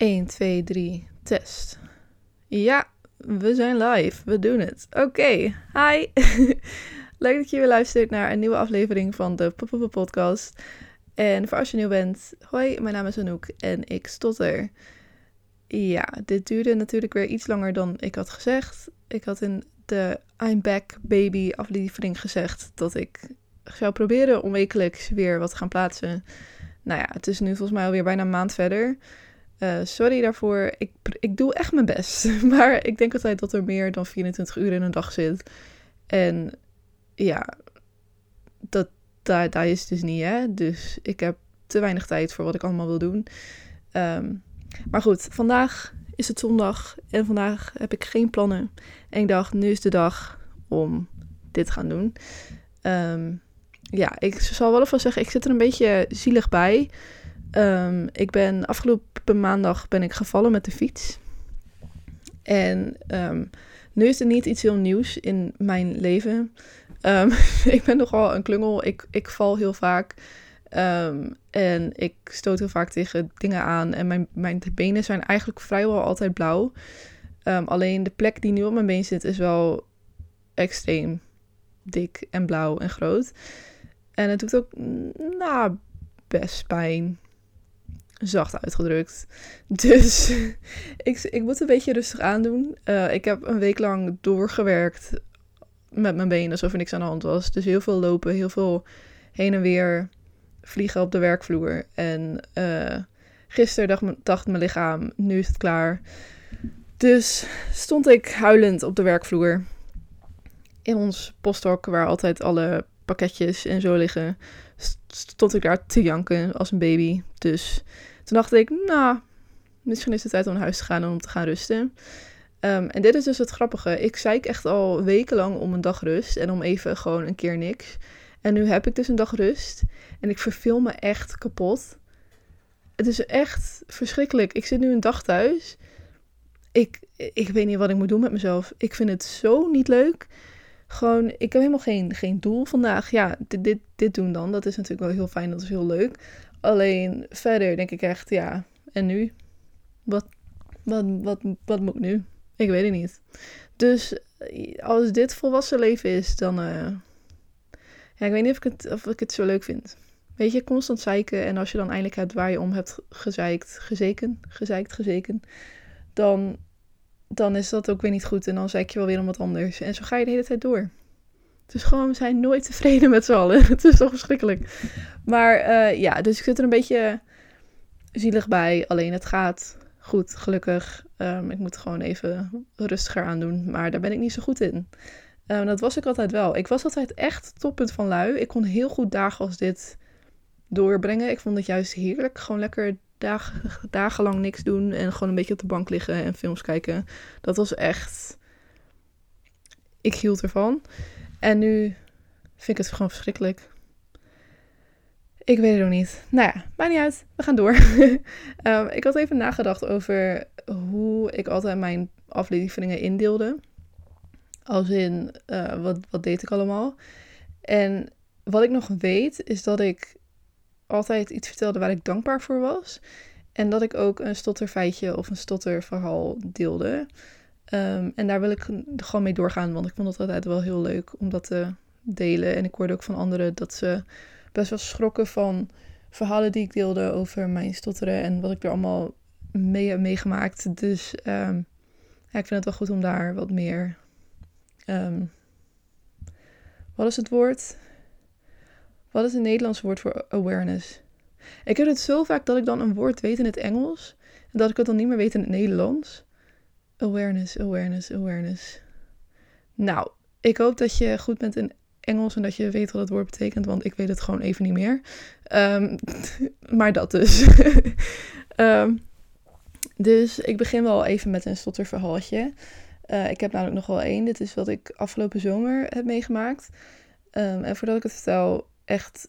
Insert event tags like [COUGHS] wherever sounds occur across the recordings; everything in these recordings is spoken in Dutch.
1, 2, 3, test. Ja, we zijn live. We doen het. Oké, hi. [LAUGHS] Leuk dat je weer luistert naar een nieuwe aflevering van de Pop Podcast. En voor als je nieuw bent, hoi, mijn naam is Anouk en ik stotter. Ja, dit duurde natuurlijk weer iets langer dan ik had gezegd. Ik had in de I'm Back Baby aflevering gezegd dat ik zou proberen om wekelijks weer wat te gaan plaatsen. Nou ja, het is nu volgens mij alweer bijna een maand verder. Uh, sorry daarvoor. Ik, ik doe echt mijn best. [LAUGHS] Maar ik denk altijd dat er meer dan 24 uur in een dag zit. En ja, dat, daar, is het dus niet, hè. Dus ik heb te weinig tijd voor wat ik allemaal wil doen. Um, maar goed, vandaag is het zondag en vandaag heb ik geen plannen. En ik dacht, nu is de dag om dit te gaan doen. Um, ja, ik zal wel even zeggen, ik zit er een beetje zielig bij. Um, ik ben afgelopen maandag ben ik gevallen met de fiets. En um, nu is er niet iets heel nieuws in mijn leven. Um, [LAUGHS] ik ben nogal een klungel. Ik, ik val heel vaak. en ik stoot heel vaak tegen dingen aan. En mijn, mijn benen zijn eigenlijk vrijwel altijd blauw. alleen de plek die nu op mijn been zit is wel extreem dik en blauw en groot. En het doet ook, nou, best pijn. Zacht uitgedrukt. Dus [LAUGHS] ik, ik moet een beetje rustig aandoen. Uh, ik heb een week lang doorgewerkt met mijn benen alsof er niks aan de hand was. Dus heel veel lopen, heel veel heen en weer vliegen op de werkvloer. En uh, gisteren dacht, mijn lichaam, nu is het klaar. Dus stond ik huilend op de werkvloer. In ons posthok, waar altijd alle pakketjes en zo liggen, stond ik daar te janken als een baby. Dus toen dacht ik, nou, misschien is het tijd om naar huis te gaan en om te gaan rusten. Um, en dit is dus het grappige. Ik zei echt al wekenlang om een dag rust en om even gewoon een keer niks. En nu heb ik dus een dag rust en ik verveel me echt kapot. Het is echt verschrikkelijk. Ik zit nu een dag thuis. Ik, ik weet niet wat ik moet doen met mezelf. Ik vind het zo niet leuk gewoon, ik heb helemaal geen, geen doel vandaag. Ja, dit, dit, dit doen dan. Dat is natuurlijk wel heel fijn, dat is heel leuk. Alleen verder denk ik echt, ja, en nu? Wat, wat, wat, wat moet ik nu? Ik weet het niet. Dus als dit volwassen leven is, dan. Uh, ja, ik weet niet of ik, het, of ik het zo leuk vind. Weet je, constant zeiken. En als je dan eindelijk hebt waar je om hebt gezeikt, gezeken, gezeikt, gezeken. Dan dan is dat ook weer niet goed. En dan zeg je wel weer om wat anders. En zo ga je de hele tijd door. Dus gewoon, we zijn nooit tevreden met z'n allen. [LAUGHS] het is toch verschrikkelijk. Maar uh, ja, dus ik zit er een beetje zielig bij. Alleen het gaat goed, gelukkig. Um, ik moet gewoon even rustiger aan doen. Maar daar ben ik niet zo goed in. Um, dat was ik altijd wel. Ik was altijd echt toppunt van lui. Ik kon heel goed dagen als dit doorbrengen. Ik vond het juist heerlijk. Gewoon lekker dag, [LAUGHS] dagenlang niks doen en gewoon een beetje op de bank liggen en films kijken. Dat was echt. Ik hield ervan. En nu vind ik het gewoon verschrikkelijk. Ik weet het ook niet. Nou ja, maakt niet uit. We gaan door. um, [LAUGHS] ik had even nagedacht over hoe ik altijd mijn afleveringen indeelde. Als in, uh, wat, wat deed ik allemaal? En wat ik nog weet, is dat ik altijd iets vertelde waar ik dankbaar voor was. En dat ik ook een stotterfeitje of een stotterverhaal deelde. Um, en daar wil ik gewoon mee doorgaan, want ik vond het altijd wel heel leuk om dat te delen. En ik hoorde ook van anderen dat ze best wel schrokken van verhalen die ik deelde over mijn stotteren en wat ik er allemaal mee heb meegemaakt. Dus um, ja, ik vind het wel goed om daar wat meer. Um, wat is het woord? Wat is een Nederlands woord voor awareness? Ik heb het zo vaak dat ik dan een woord weet in het Engels en dat ik het dan niet meer weet in het Nederlands. Awareness, awareness, awareness. Nou, ik hoop dat je goed bent in Engels en dat je weet wat het woord betekent, want ik weet het gewoon even niet meer. Um, [LAUGHS] maar dat dus. um, [LAUGHS] dus ik begin wel even met een stotterverhaaltje. Uh, ik heb namelijk nog wel één. Dit is wat ik afgelopen zomer heb meegemaakt. Um, en voordat ik het vertel, echt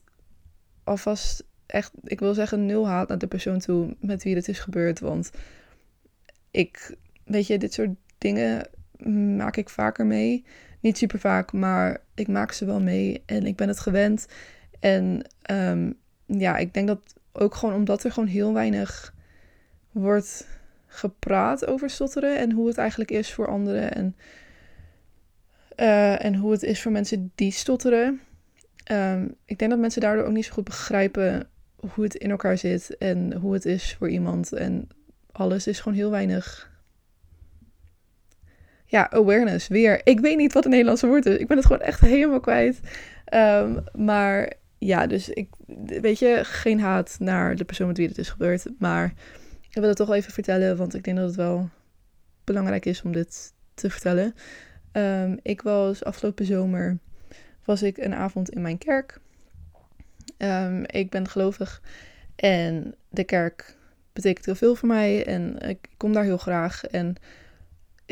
alvast echt, ik wil zeggen, nul haat naar de persoon toe met wie het is gebeurd. Want ik, weet je, dit soort dingen maak ik vaker mee. Niet super vaak, maar ik maak ze wel mee en ik ben het gewend. En um, ja, ik denk dat ook gewoon omdat er gewoon heel weinig wordt gepraat over stotteren en hoe het eigenlijk is voor anderen en, eh, en hoe het is voor mensen die stotteren. Ehm, ik denk dat mensen daardoor ook niet zo goed begrijpen hoe het in elkaar zit en hoe het is voor iemand. En alles is gewoon heel weinig. Ja, awareness weer. Ik weet niet wat het Nederlandse woord is. Ik ben het gewoon echt helemaal kwijt. Ehm, maar ja, dus ik weet je, geen haat naar de persoon met wie het is gebeurd. Maar ik wil het toch even vertellen, want ik denk dat het wel belangrijk is om dit te vertellen. Ehm, ik was afgelopen zomer was ik een avond in mijn kerk. Ehm, ik ben gelovig en de kerk betekent heel veel voor mij en ik kom daar heel graag. En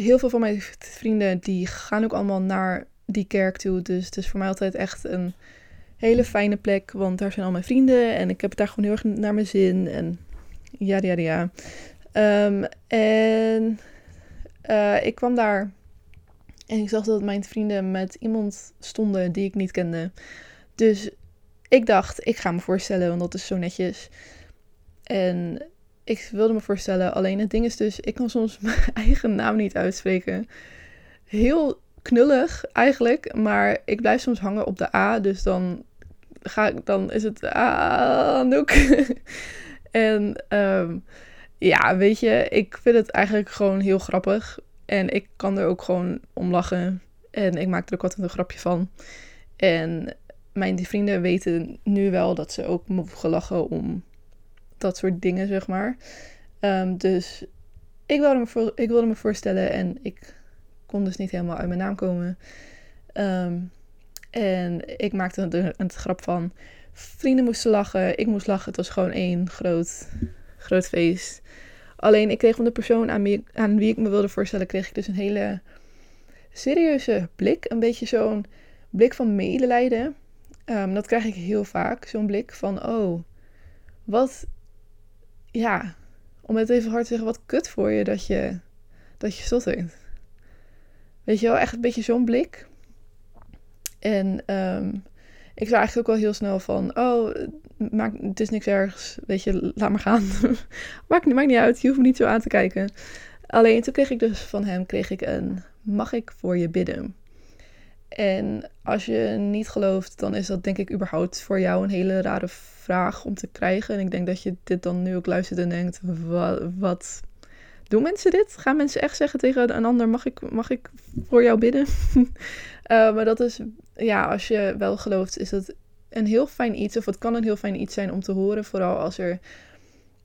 heel veel van mijn vrienden die gaan ook allemaal naar die kerk toe. Dus het is voor mij altijd echt een hele fijne plek, want daar zijn al mijn vrienden en ik heb het daar gewoon heel erg naar mijn zin. En ja, ja, ja. Um, en uh, ik kwam daar en ik zag dat mijn vrienden met iemand stonden die ik niet kende. Dus ik dacht, ik ga me voorstellen, want dat is zo netjes. En ik wilde me voorstellen, alleen het ding is dus, ik kan soms [LAUGHS] mijn eigen naam niet uitspreken. Heel knullig eigenlijk, maar ik blijf soms hangen op de A, dus dan, ga ik, dan is het Anouk. [LAUGHS] en um, ja, weet je, ik vind het eigenlijk gewoon heel grappig. En ik kan er ook gewoon om lachen. En ik maak er ook altijd een grapje van. En mijn vrienden weten nu wel dat ze ook mogen lachen om dat soort dingen, zeg maar. Um, dus ik wilde, me ik wilde me voorstellen en ik kon dus niet helemaal uit mijn naam komen. Um, en ik maakte er een grap van. Vrienden moesten lachen, ik moest lachen. Het was gewoon één groot, groot feest. Alleen ik kreeg van de persoon aan wie, ik me wilde voorstellen, kreeg ik dus een hele serieuze blik. Een beetje zo'n blik van medelijden. Um, dat krijg ik heel vaak, zo'n blik van, oh, wat, ja, om het even hard te zeggen, wat kut voor je dat je, dat je stottert. Weet je wel, echt een beetje zo'n blik. En um, ik zei eigenlijk ook wel heel snel van, oh, maak, het is niks ergs, weet je, laat maar gaan. [LAUGHS] maakt, maakt niet uit, je hoeft me niet zo aan te kijken. Alleen toen kreeg ik dus van hem, kreeg ik een, mag ik voor je bidden? En als je niet gelooft, dan is dat denk ik überhaupt voor jou een hele rare vraag om te krijgen. En ik denk dat je dit dan nu ook luistert en denkt, wat, doen mensen dit? Gaan mensen echt zeggen tegen een ander, mag ik, mag ik voor jou bidden? uh, [LAUGHS] maar dat is, ja, als je wel gelooft, is dat een heel fijn iets. Of het kan een heel fijn iets zijn om te horen. Vooral als er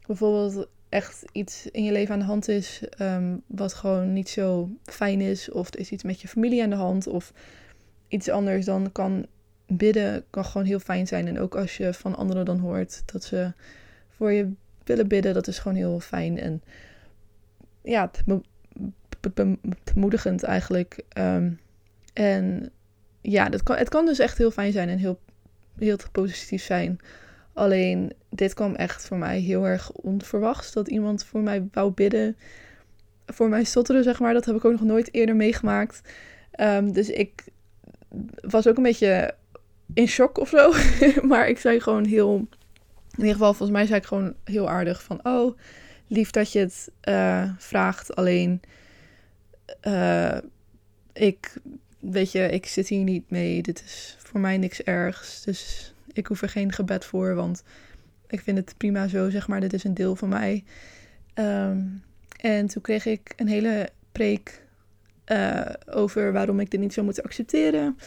bijvoorbeeld echt iets in je leven aan de hand is. Um, wat gewoon niet zo fijn is. Of er is iets met je familie aan de hand. Of iets anders. Dan kan bidden kan gewoon heel fijn zijn. En ook als je van anderen dan hoort dat ze voor je willen bidden. Dat is gewoon heel fijn. En ja, bemoedigend eigenlijk. Um, en ja, dat kan, het kan dus echt heel fijn zijn en heel, heel positief zijn. Alleen, dit kwam echt voor mij heel erg onverwachts. Dat iemand voor mij wou bidden. Voor mij stotteren, zeg maar. Dat heb ik ook nog nooit eerder meegemaakt. Um, dus ik was ook een beetje in shock of zo. [LAUGHS] maar ik zei gewoon heel... In ieder geval, volgens mij zei ik gewoon heel aardig van... Oh, lief dat je het uh, vraagt. Alleen... Uh, ik weet je, ik zit hier niet mee. Dit is voor mij niks ergs. Dus ik hoef er geen gebed voor, want ik vind het prima zo, zeg maar. Dit is een deel van mij. Um, en toen kreeg ik een hele preek uh, over waarom ik dit niet zou moeten accepteren.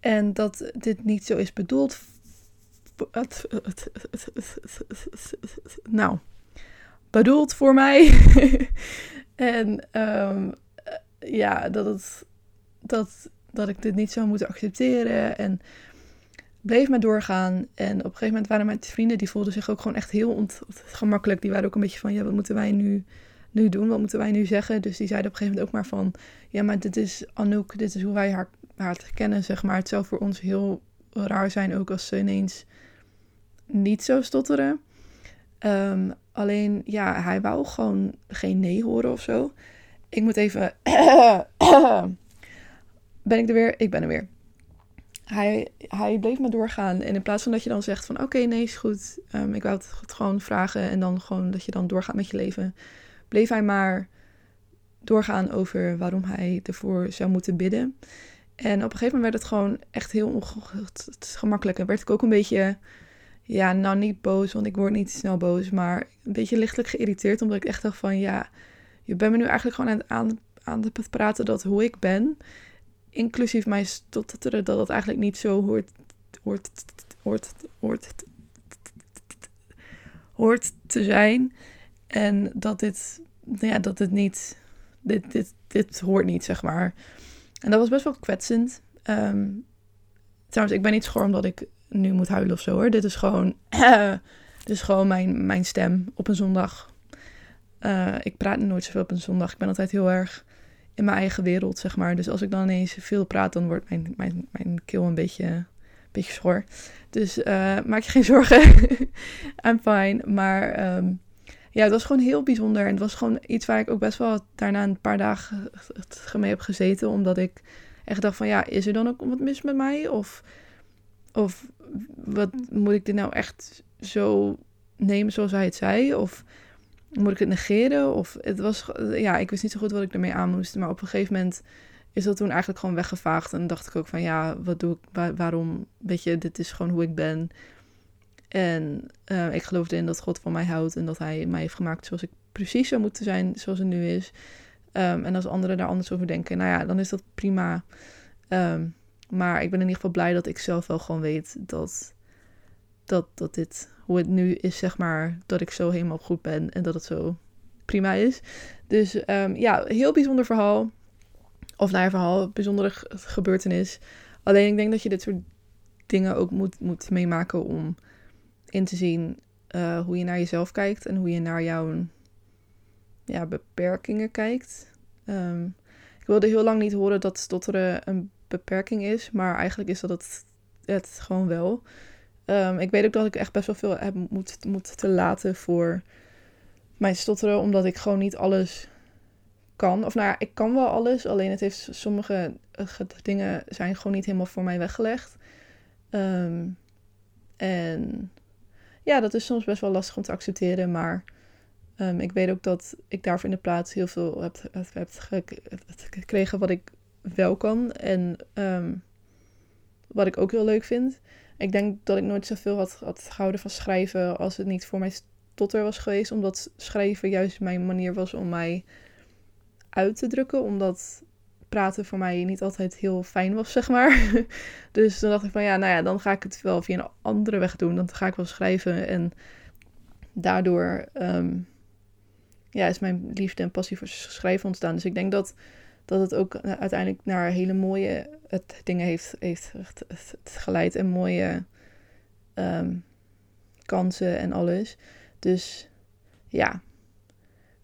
En dat dit niet zo is bedoeld. Nou, bedoeld voor mij. en um, ja, dat het. Dat dat ik dit niet zou moeten accepteren. En bleef maar doorgaan. En op een gegeven moment waren mijn vrienden, die voelden zich ook gewoon echt heel ongemakkelijk. Die waren ook een beetje van, ja, wat moeten wij nu, nu doen? Wat moeten wij nu zeggen? Dus die zeiden op een gegeven moment ook maar van, ja, maar dit is Anouk, dit is hoe wij haar, haar kennen, zeg maar. Het zou voor ons heel raar zijn ook als ze ineens niet zo stotteren. Um, alleen, ja, hij wou gewoon geen nee horen of zo. Ik moet even [COUGHS] ben ik er weer? Ik ben er weer. Hij, hij bleef maar doorgaan. En in plaats van dat je dan zegt van oké, nee, is goed. Um, ik wou het gewoon vragen. En dan gewoon dat je dan doorgaat met je leven. Bleef hij maar doorgaan over waarom hij ervoor zou moeten bidden. En op een gegeven moment werd het gewoon echt heel gemakkelijk. En werd ik ook een beetje, ja, nou niet boos, want ik word niet snel boos, maar een beetje lichtelijk geïrriteerd. Omdat ik echt dacht van, ja, je bent me nu eigenlijk gewoon aan, aan, aan het praten dat hoe ik ben, inclusief mijn stotteren, dat het eigenlijk niet zo hoort, hoort, hoort, hoort, hoort te zijn. En dat dit, ja, dat het niet, dit, dit, dit hoort niet, zeg maar. En dat was best wel kwetsend. Um, trouwens, ik ben niet schor omdat ik nu moet huilen of zo hoor. Dit is gewoon, [CLEARS THROAT] dit is gewoon mijn, mijn stem op een zondag. Uh, ik praat nooit zoveel op een zondag. Ik ben altijd heel erg in mijn eigen wereld, zeg maar. Dus als ik dan ineens veel praat, dan wordt mijn, mijn, mijn keel een beetje, een beetje schor. Dus uh, maak je geen zorgen. [LAUGHS] I'm fine. Maar um, ja, het was gewoon heel bijzonder. En het was gewoon iets waar ik ook best wel daarna een paar dagen mee heb gezeten. Omdat ik echt dacht van ja, is er dan ook wat mis met mij? Of, of wat moet ik dit nou echt zo nemen zoals hij het zei? Of moet ik het negeren? Of het was, ja, ik wist niet zo goed wat ik ermee aan moest. Maar op een gegeven moment is dat toen eigenlijk gewoon weggevaagd. En dacht ik ook van ja, wat doe ik, waarom, weet je, dit is gewoon hoe ik ben. En uh, ik geloofde in dat God van mij houdt en dat hij mij heeft gemaakt zoals ik precies zou moeten zijn, zoals het nu is. Um, en als anderen daar anders over denken, nou ja, dan is dat prima. Um, maar ik ben in ieder geval blij dat ik zelf wel gewoon weet dat, dat, dat dit, hoe het nu is, zeg maar, dat ik zo helemaal goed ben en dat het zo prima is. Dus um, ja, heel bijzonder verhaal. Of naar verhaal, bijzondere gebeurtenis. Alleen ik denk dat je dit soort dingen ook moet, moet meemaken om in te zien uh, hoe je naar jezelf kijkt en hoe je naar jouw ja, beperkingen kijkt. Um, ik wilde heel lang niet horen dat stotteren een beperking is, maar eigenlijk is dat het, gewoon wel. Um, ik weet ook dat ik echt best wel veel heb moet, moet te laten voor mijn stotteren, omdat ik gewoon niet alles kan. Of nou ja, ik kan wel alles, alleen het heeft sommige dingen zijn gewoon niet helemaal voor mij weggelegd. Um, en ja, dat is soms best wel lastig om te accepteren. Maar um, ik weet ook dat ik daarvoor in de plaats heel veel heb, heb, gekregen wat ik wel kan. En um, wat ik ook heel leuk vind. Ik denk dat ik nooit zoveel had, had gehouden van schrijven als het niet voor mij stotter was geweest. Omdat schrijven juist mijn manier was om mij uit te drukken. Omdat praten voor mij niet altijd heel fijn was, zeg maar. [LAUGHS] dus dan dacht ik van ja, nou ja, dan ga ik het wel via een andere weg doen. Dan ga ik wel schrijven en daardoor um, ja, is mijn liefde en passie voor schrijven ontstaan. Dus ik denk dat, dat het ook uiteindelijk naar hele mooie het, dingen heeft, heeft geleid en mooie um, kansen en alles. Dus ja,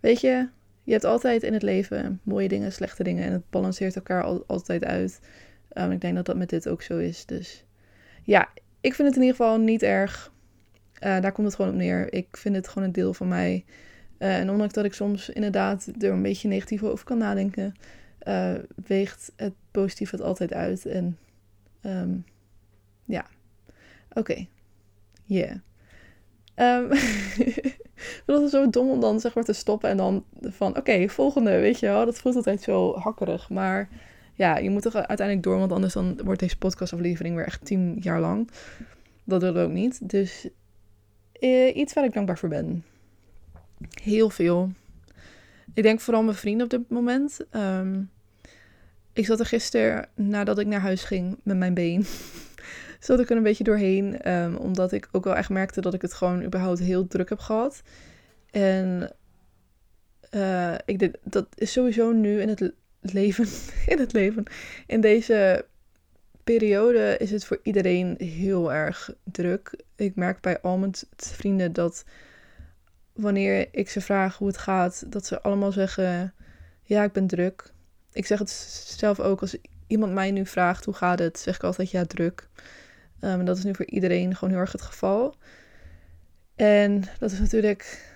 weet je, je hebt altijd in het leven mooie dingen, slechte dingen. En het balanceert elkaar altijd uit. Um, ik denk dat dat met dit ook zo is. Dus ja, ik vind het in ieder geval niet erg. Uh, daar komt het gewoon op neer. Ik vind het gewoon een deel van mij. Uh, en ondanks dat ik soms inderdaad er een beetje negatief over kan nadenken, uh, weegt het positief het altijd uit. En um, ja, oké. Okay. Yeah. Um, [LAUGHS] [LAUGHS] dat is zo dom om dan zeg maar te stoppen en dan van oké, volgende, weet je wel. Dat voelt altijd zo hakkerig. Maar ja, je moet toch uiteindelijk door, want anders dan wordt deze podcastaflevering weer echt tien jaar lang. Dat willen we ook niet. Dus eh, iets waar ik dankbaar voor ben. Heel veel. Ik denk vooral mijn vrienden op dit moment. Um, ik zat er gisteren, nadat ik naar huis ging met mijn been, [LAUGHS] zat ik er een beetje doorheen. Um, omdat ik ook wel echt merkte dat ik het gewoon überhaupt heel druk heb gehad. En uh, ik denk, dat is sowieso nu in het leven, [LAUGHS] in het leven, in deze periode is het voor iedereen heel erg druk. Ik merk bij al mijn vrienden dat wanneer ik ze vraag hoe het gaat, dat ze allemaal zeggen: Ja, ik ben druk. Ik zeg het zelf ook als iemand mij nu vraagt hoe gaat het, zeg ik altijd ja, druk. En dat is nu voor iedereen gewoon heel erg het geval. En dat is natuurlijk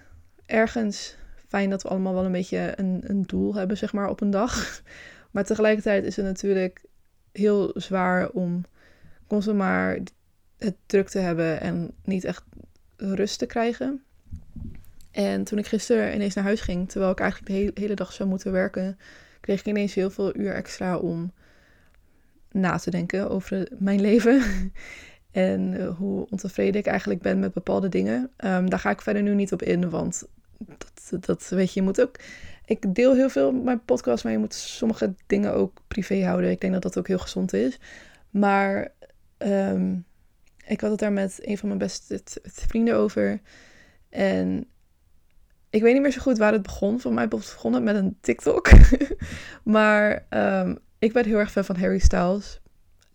ergens fijn dat we allemaal wel een beetje een, een doel hebben, zeg maar, op een dag. [LAUGHS] Maar tegelijkertijd is het natuurlijk heel zwaar om constant maar het druk te hebben en niet echt rust te krijgen. En toen ik gisteren ineens naar huis ging, terwijl ik eigenlijk de hele, hele dag zou moeten werken, kreeg ik ineens heel veel uur extra om na te denken over mijn leven. [LAUGHS] en uh, hoe ontevreden ik eigenlijk ben met bepaalde dingen. Um, daar ga ik verder nu niet op in, want dat, dat weet je, je moet ook. Ik deel heel veel mijn podcast, maar je moet sommige dingen ook privé houden. Ik denk dat dat ook heel gezond is. Maar um, ik had het daar met een van mijn beste vrienden over. En ik weet niet meer zo goed waar het begon. Voor mij begon het met een TikTok. [LAUGHS] maar um, ik ben heel erg fan van Harry Styles.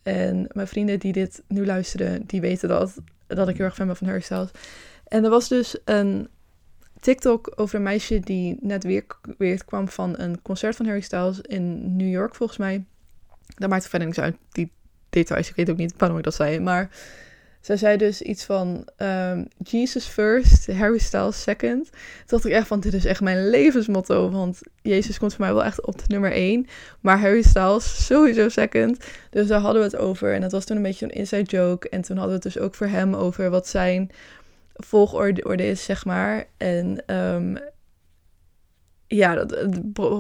En mijn vrienden die dit nu luisteren, die weten dat, dat ik heel erg fan ben van Harry Styles. En er was dus een TikTok over een meisje die net weer, weer kwam van een concert van Harry Styles in New York, volgens mij. Dat maakt verder niks uit, die details. Ik weet ook niet waarom ik dat zei. Maar zij zei dus iets van um, Jesus first, Harry Styles second. Toen dacht ik echt van, dit is echt mijn levensmotto. Want Jezus komt voor mij wel echt op de nummer één. Maar Harry Styles sowieso second. Dus daar hadden we het over. En dat was toen een beetje een inside joke. En toen hadden we het dus ook voor hem over wat zijn volgorde is, zeg maar. En um, ja, dat,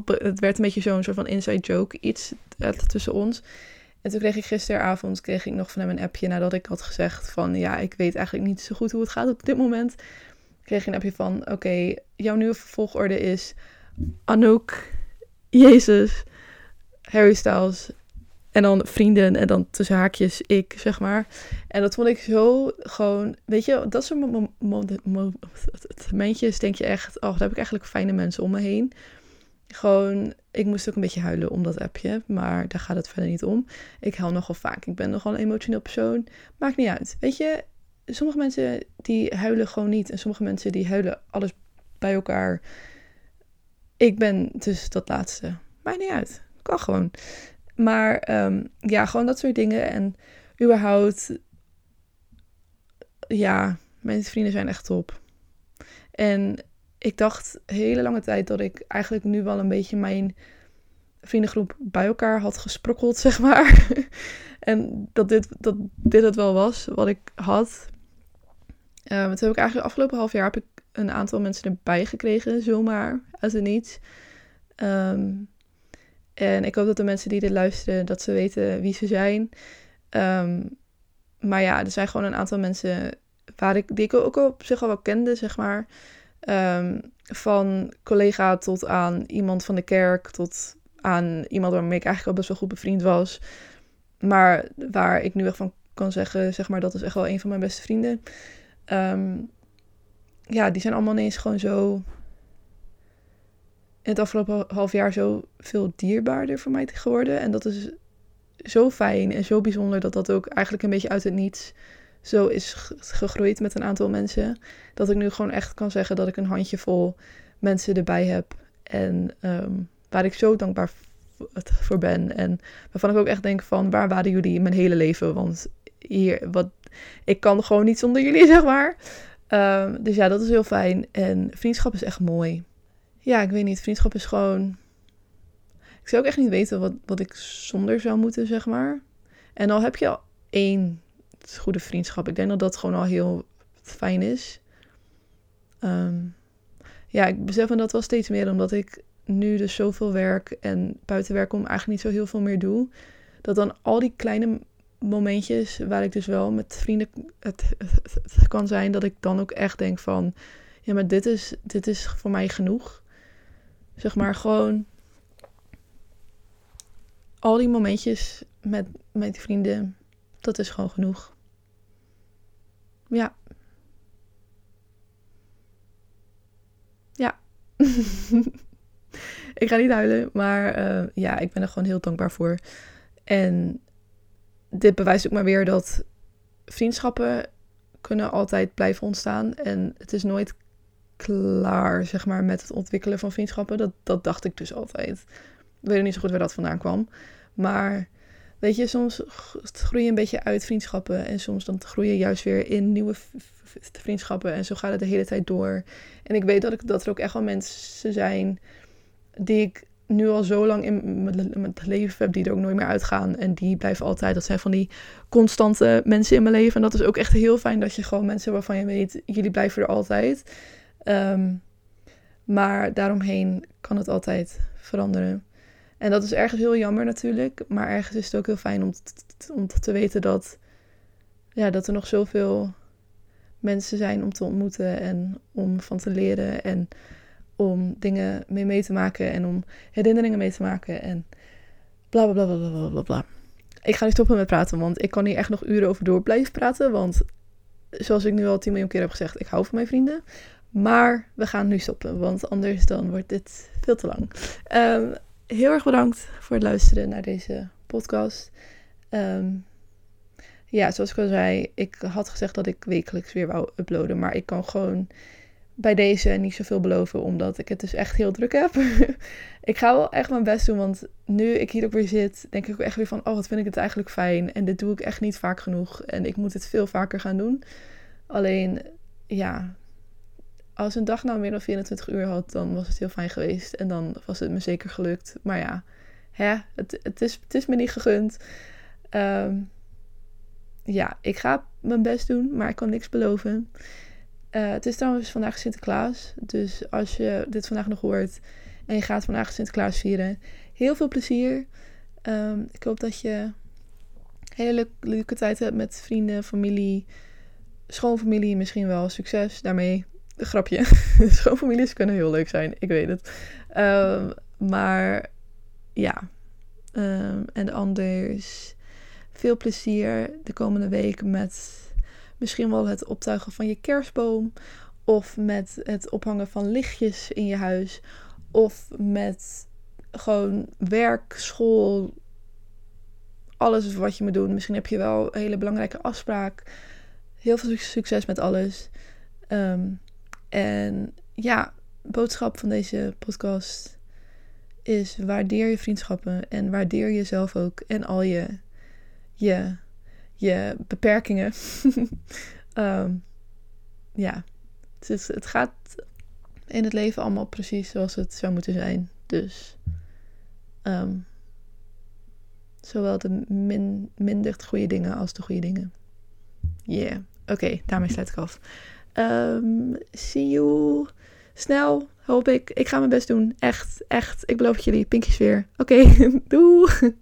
het, werd een beetje zo'n soort van inside joke, iets tussen ons. En toen kreeg ik gisteravond kreeg ik nog van hem een appje nadat ik had gezegd van ja, ik weet eigenlijk niet zo goed hoe het gaat op dit moment. Kreeg ik een appje van oké, jouw nieuwe volgorde is Anouk, Jezus, Harry Styles en dan vrienden en dan tussen haakjes ik, zeg maar. En dat vond ik zo gewoon, weet je, dat soort momentjes denk je echt, oh, daar heb ik eigenlijk fijne mensen om me heen. Gewoon, ik moest ook een beetje huilen om dat appje, maar daar gaat het verder niet om. Ik huil nogal vaak. Ik ben nogal een emotioneel persoon. Maakt niet uit. Weet je, sommige mensen die huilen gewoon niet. En sommige mensen die huilen alles bij elkaar. Ik ben dus dat laatste. Maakt niet uit. Kan gewoon. Maar um, ja, gewoon dat soort dingen. En überhaupt, ja, mijn vrienden zijn echt top. En ik dacht hele lange tijd dat ik eigenlijk nu wel een beetje mijn vriendengroep bij elkaar had gesprokkeld, [LAUGHS] zeg maar. en dat dit, dat dit het wel was wat ik had. Uh, toen heb ik eigenlijk afgelopen half jaar heb ik een aantal mensen erbij gekregen, zomaar, uit het niets. Um, en ik hoop dat de mensen die dit luisteren, dat ze weten wie ze zijn. Um, maar ja, er zijn gewoon een aantal mensen waar ik, die ik ook op zich al wel kende, zeg maar. Um, van collega tot aan iemand van de kerk, tot aan iemand waarmee ik eigenlijk al best wel goed bevriend was. Maar waar ik nu echt van kan zeggen, zeg maar, dat is echt wel een van mijn beste vrienden. Um, ja, die zijn allemaal ineens gewoon zo het afgelopen half jaar zo veel dierbaarder voor mij geworden. En dat is zo fijn en zo bijzonder dat dat ook eigenlijk een beetje uit het niets zo is gegroeid met een aantal mensen. Dat ik nu gewoon echt kan zeggen dat ik een handjevol mensen erbij heb. En um, waar ik zo dankbaar voor ben. En waarvan ik ook echt denk van waar waren jullie in mijn hele leven? Want hier, wat, ik kan gewoon niet zonder jullie, [LAUGHS] zeg maar. Um, dus ja, dat is heel fijn. En vriendschap is echt mooi. Ja, ik weet niet. Vriendschap is gewoon. Ik zou ook echt niet weten wat, wat ik zonder zou moeten, zeg maar. En al heb je al één goede vriendschap. Ik denk dat dat gewoon al heel fijn is. Um, ja, ik besef me dat wel steeds meer, omdat ik nu dus zoveel werk en buiten werk om eigenlijk niet zo heel veel meer doe. Dat dan al die kleine momentjes waar ik dus wel met vrienden het, kan zijn, dat ik dan ook echt denk van, ja, maar dit is, dit is voor mij genoeg. Zeg maar gewoon al die momentjes met, met vrienden, dat is gewoon genoeg. Ja. Ja. [LAUGHS] ik ga niet huilen, maar uh, ja, ik ben er gewoon heel dankbaar voor. En dit bewijst ook maar weer dat vriendschappen kunnen altijd blijven ontstaan. En het is nooit klaar, zeg maar, met het ontwikkelen van vriendschappen. Dat, dat dacht ik dus altijd. Ik weet niet zo goed waar dat vandaan kwam. Maar weet je, soms groei je een beetje uit vriendschappen. En soms dan groei je juist weer in nieuwe vriendschappen. En zo gaat het de hele tijd door. En ik weet dat, ik, dat er ook echt wel mensen zijn die ik nu al zo lang in mijn leven heb, die er ook nooit meer uitgaan. En die blijven altijd. Dat zijn van die constante mensen in mijn leven. En dat is ook echt heel fijn dat je gewoon mensen waarvan je weet, jullie blijven er altijd. Um, Maar daaromheen kan het altijd veranderen. En dat is ergens heel jammer natuurlijk. Maar ergens is het ook heel fijn om, om te weten dat, ja, dat er nog zoveel mensen zijn om te ontmoeten en om van te leren en om dingen mee mee te maken en om herinneringen mee te maken en bla bla bla bla bla bla. Ik ga nu stoppen met praten, want ik kan hier echt nog uren over door blijven praten. Want zoals ik nu al tien miljoen keer heb gezegd, ik hou van mijn vrienden. Maar we gaan nu stoppen, want anders dan wordt dit veel te lang. Um, heel erg bedankt voor het luisteren naar deze podcast. Um, ja, zoals ik al zei, ik had gezegd dat ik wekelijks weer wou uploaden. Maar ik kan gewoon bij deze niet zoveel beloven, omdat ik het dus echt heel druk heb. [LAUGHS] ik ga wel echt mijn best doen, want nu ik hier ook weer zit, denk ik ook echt weer van, oh wat vind ik het eigenlijk fijn. En dit doe ik echt niet vaak genoeg. En ik moet het veel vaker gaan doen. Alleen, ja, als een dag nou meer dan 24 uur had, dan was het heel fijn geweest. En dan was het me zeker gelukt. Maar ja, hè, het, het, is, het is me niet gegund. Um, ja, ik ga mijn best doen, maar ik kan niks beloven. Uh, het is trouwens vandaag Sinterklaas. Dus als je dit vandaag nog hoort en je gaat vandaag Sinterklaas vieren, heel veel plezier. Um, ik hoop dat je hele leuke tijd hebt met vrienden, familie, schoonfamilie misschien wel. Succes daarmee. Grapje. [LAUGHS] Schoonfamilies kunnen heel leuk zijn, ik weet het. Um, maar ja. Um, en anders veel plezier de komende week met misschien wel het optuigen van je kerstboom. Of met het ophangen van lichtjes in je huis. Of met gewoon werk, school. Alles wat je moet doen. Misschien heb je wel een hele belangrijke afspraak. Heel veel succes met alles. Um, en ja, boodschap van deze podcast is waardeer je vriendschappen en waardeer jezelf ook en al je je, je beperkingen. um, [LAUGHS] ja, het, is, het gaat in het leven allemaal precies zoals het zou moeten zijn. Dus um, zowel de min, minder goede dingen als de goede dingen. Yeah. Oké, daarmee sluit ik af. Um, see you snel, hoop ik. Ik ga mijn best doen. Echt, echt. Ik beloof het jullie. Pinkjes weer. Oké, okay, [LAUGHS] doei.